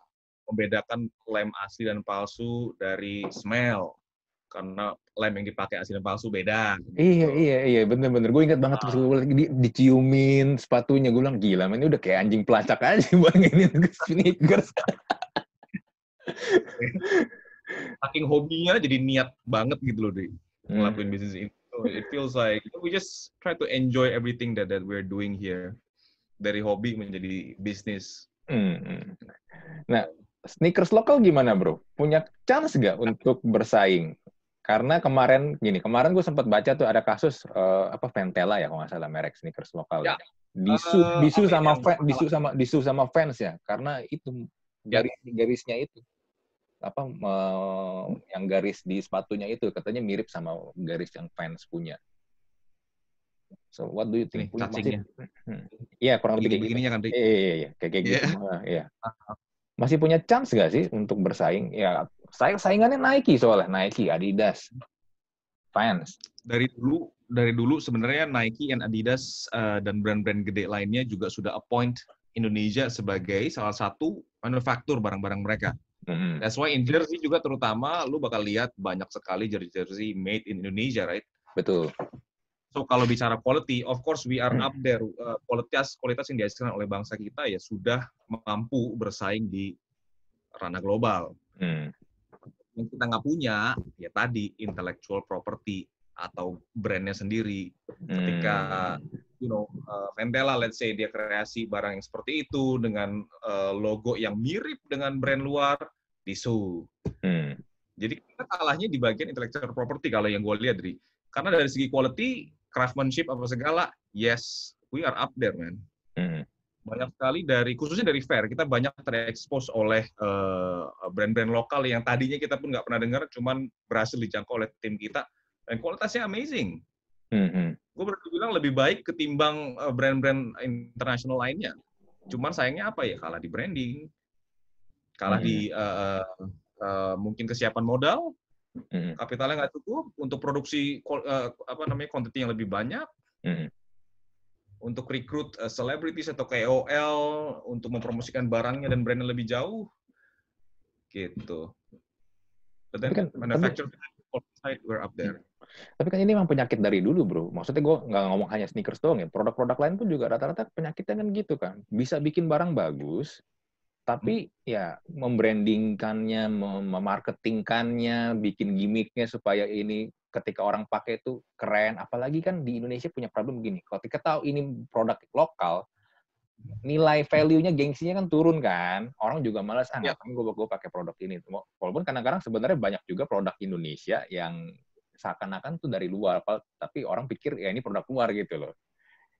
membedakan lem asli dan palsu dari smell karena lem yang dipakai asli dan palsu beda.
Gitu. Iya iya iya bener-bener gue ingat banget terus gue di, diciumin sepatunya gue bilang gila ini udah kayak anjing pelacak aja bang ini sneakers.
Saking hobinya jadi niat banget gitu loh deh hmm. ngelakuin bisnis ini. So it feels like we just try to enjoy everything that that we're doing here dari hobi menjadi bisnis. Hmm. hmm.
Nah, sneakers lokal gimana bro? Punya chance nggak untuk bersaing? Karena kemarin gini, kemarin gue sempat baca tuh ada kasus uh, apa Ventela ya kalau nggak salah merek sneakers lokal ya. Disu, uh, disu sama fan, disu sama disu sama fans ya, karena itu garis garisnya itu apa uh, yang garis di sepatunya itu katanya mirip sama garis yang fans punya. So what do you think?
Ini, masih,
hmm. Iya kurang lebih kayak
begininya kan.
Iya iya iya kayak kayak yeah. gitu. Iya. Masih punya chance gak sih untuk bersaing? Ya saya saingannya Nike soalnya Nike, Adidas, fans.
Dari dulu dari dulu sebenarnya Nike dan Adidas uh, dan brand-brand gede lainnya juga sudah appoint Indonesia sebagai salah satu manufaktur barang-barang mereka. Mm-hmm. That's why in jersey juga terutama lu bakal lihat banyak sekali jersey-jersey made in Indonesia, right?
Betul.
So kalau bicara quality, of course we are up there. Uh, kualitas kualitas yang dihasilkan oleh bangsa kita ya sudah mampu bersaing di ranah global. Hmm yang kita nggak punya ya tadi intellectual property atau brandnya sendiri. Ketika hmm. you know uh, Ventela let's say dia kreasi barang yang seperti itu dengan uh, logo yang mirip dengan brand luar disu hmm. jadi kita kalahnya di bagian intellectual property kalau yang gue lihat dari karena dari segi quality craftsmanship apa segala yes we are up there man. Hmm banyak sekali dari khususnya dari fair kita banyak terekspos oleh uh, brand-brand lokal yang tadinya kita pun nggak pernah dengar cuman berhasil dijangkau oleh tim kita dan kualitasnya amazing. Mm-hmm. Gue berarti bilang lebih baik ketimbang uh, brand-brand internasional lainnya. Cuman sayangnya apa ya kalah di branding, kalah mm-hmm. di uh, uh, mungkin kesiapan modal, mm-hmm. kapitalnya nggak cukup untuk produksi uh, apa namanya konten yang lebih banyak. Mm-hmm untuk rekrut uh, celebrities atau KOL untuk mempromosikan barangnya dan brandnya lebih jauh gitu. But then kan, manufacturer side we're up there.
Tapi kan ini memang penyakit dari dulu, bro. Maksudnya gue nggak ngomong hanya sneakers doang ya. Produk-produk lain pun juga rata-rata penyakitnya kan gitu kan. Bisa bikin barang bagus, tapi hmm. ya membrandingkannya, memarketingkannya, bikin gimmicknya supaya ini ketika orang pakai itu keren. Apalagi kan di Indonesia punya problem gini. Ketika tahu ini produk lokal, nilai value-nya, gengsinya kan turun kan. Orang juga malas, ah ngapain gue, gue pakai produk ini. Walaupun kadang-kadang sebenarnya banyak juga produk Indonesia yang seakan-akan tuh dari luar, tapi orang pikir ya ini produk luar gitu loh.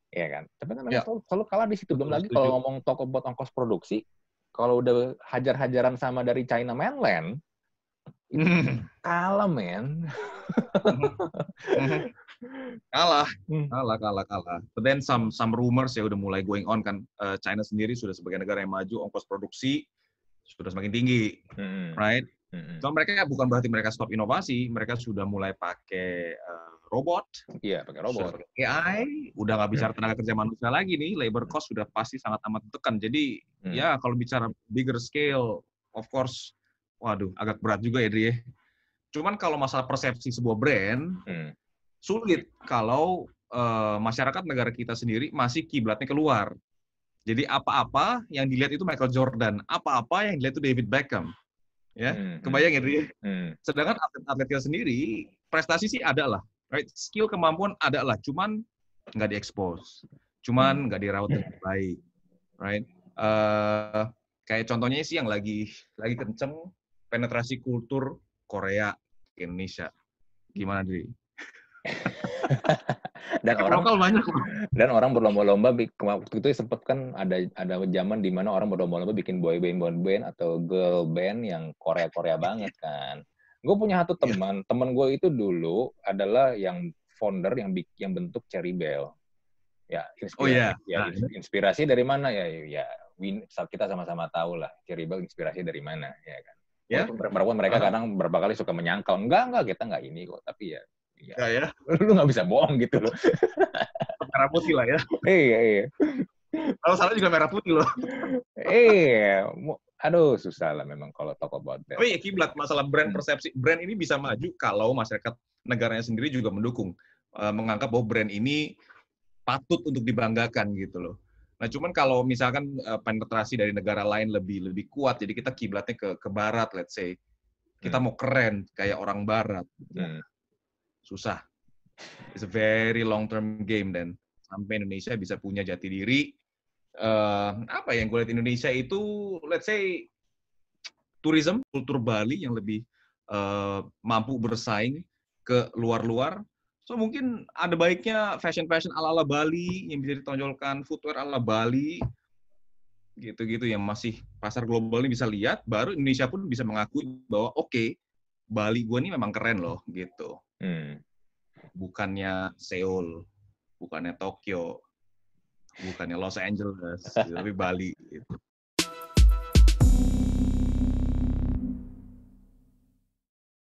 Iya kan? Tapi kan ya. selalu, selalu kalah di situ. Belum lagi kalau ngomong toko buat ongkos produksi, kalau udah hajar-hajaran sama dari China mainland, Hmm. kalah men
hmm. kalah hmm. kalah kalah kalah but then some some rumors ya udah mulai going on kan uh, China sendiri sudah sebagai negara yang maju ongkos produksi sudah semakin tinggi hmm. right hmm. so mereka bukan berarti mereka stop inovasi mereka sudah mulai pakai uh, robot
iya pakai robot
pakai AI udah nggak bicara tenaga kerja manusia lagi nih labor cost sudah pasti sangat amat tekan jadi hmm. ya kalau bicara bigger scale of course waduh agak berat juga ya Dri ya. Cuman kalau masalah persepsi sebuah brand, hmm. sulit kalau uh, masyarakat negara kita sendiri masih kiblatnya keluar. Jadi apa-apa yang dilihat itu Michael Jordan, apa-apa yang dilihat itu David Beckham. Ya, hmm. kebayang ya Dri? Ya? Hmm. Sedangkan atlet-atlet kita sendiri prestasi sih ada lah, right? Skill kemampuan ada lah, cuman nggak diekspos, cuman hmm. nggak hmm. dirawat dengan baik, right? Uh, kayak contohnya sih yang lagi lagi kenceng penetrasi kultur Korea ke Indonesia. Gimana, Dri?
dan orang banyak dan orang berlomba-lomba waktu itu sempat kan ada ada zaman di mana orang berlomba-lomba bikin boy band boy band atau girl band yang Korea Korea banget kan gue punya satu iya. teman yeah. teman gue itu dulu adalah yang founder yang yang bentuk Cherry Bell ya inspirasi oh, yeah. ya nah, inspirasi dari mana ya ya kita sama-sama tahu lah Cherry Bell inspirasi dari mana ya kan Ya. Walaupun mereka kadang beberapa kali suka menyangkal, enggak enggak kita enggak ini kok, tapi ya,
ya, ya, ya.
lu nggak bisa bohong gitu loh.
Perkara putih lah ya.
iya iya.
Kalau salah juga merah putih loh.
eh, aduh susah lah memang kalau talk about that.
Oh iya kiblat masalah brand
Hmm.
persepsi. Brand ini bisa maju kalau masyarakat negaranya sendiri juga mendukung, Eh, menganggap bahwa brand ini patut untuk dibanggakan gitu loh. Nah cuman kalau misalkan eh, penetrasi dari negara lain lebih lebih kuat, jadi kita kiblatnya ke ke barat, let's say, kita
Hmm.
mau keren kayak orang barat,
Hmm.
susah. It's a very long term game dan sampai Indonesia bisa punya jati diri. Eh, apa yang gue lihat Indonesia itu, let's say, tourism, kultur Bali yang lebih eh, mampu bersaing ke luar-luar. So mungkin ada baiknya fashion-fashion ala-ala Bali yang bisa ditonjolkan, footwear ala Bali, gitu-gitu yang masih pasar global ini bisa lihat, baru Indonesia pun bisa mengakui bahwa oke, Bali gue ini memang keren loh, gitu
Hmm.
bukannya Seoul, bukannya Tokyo, bukannya Los Angeles, gitu, tapi Bali. Gitu.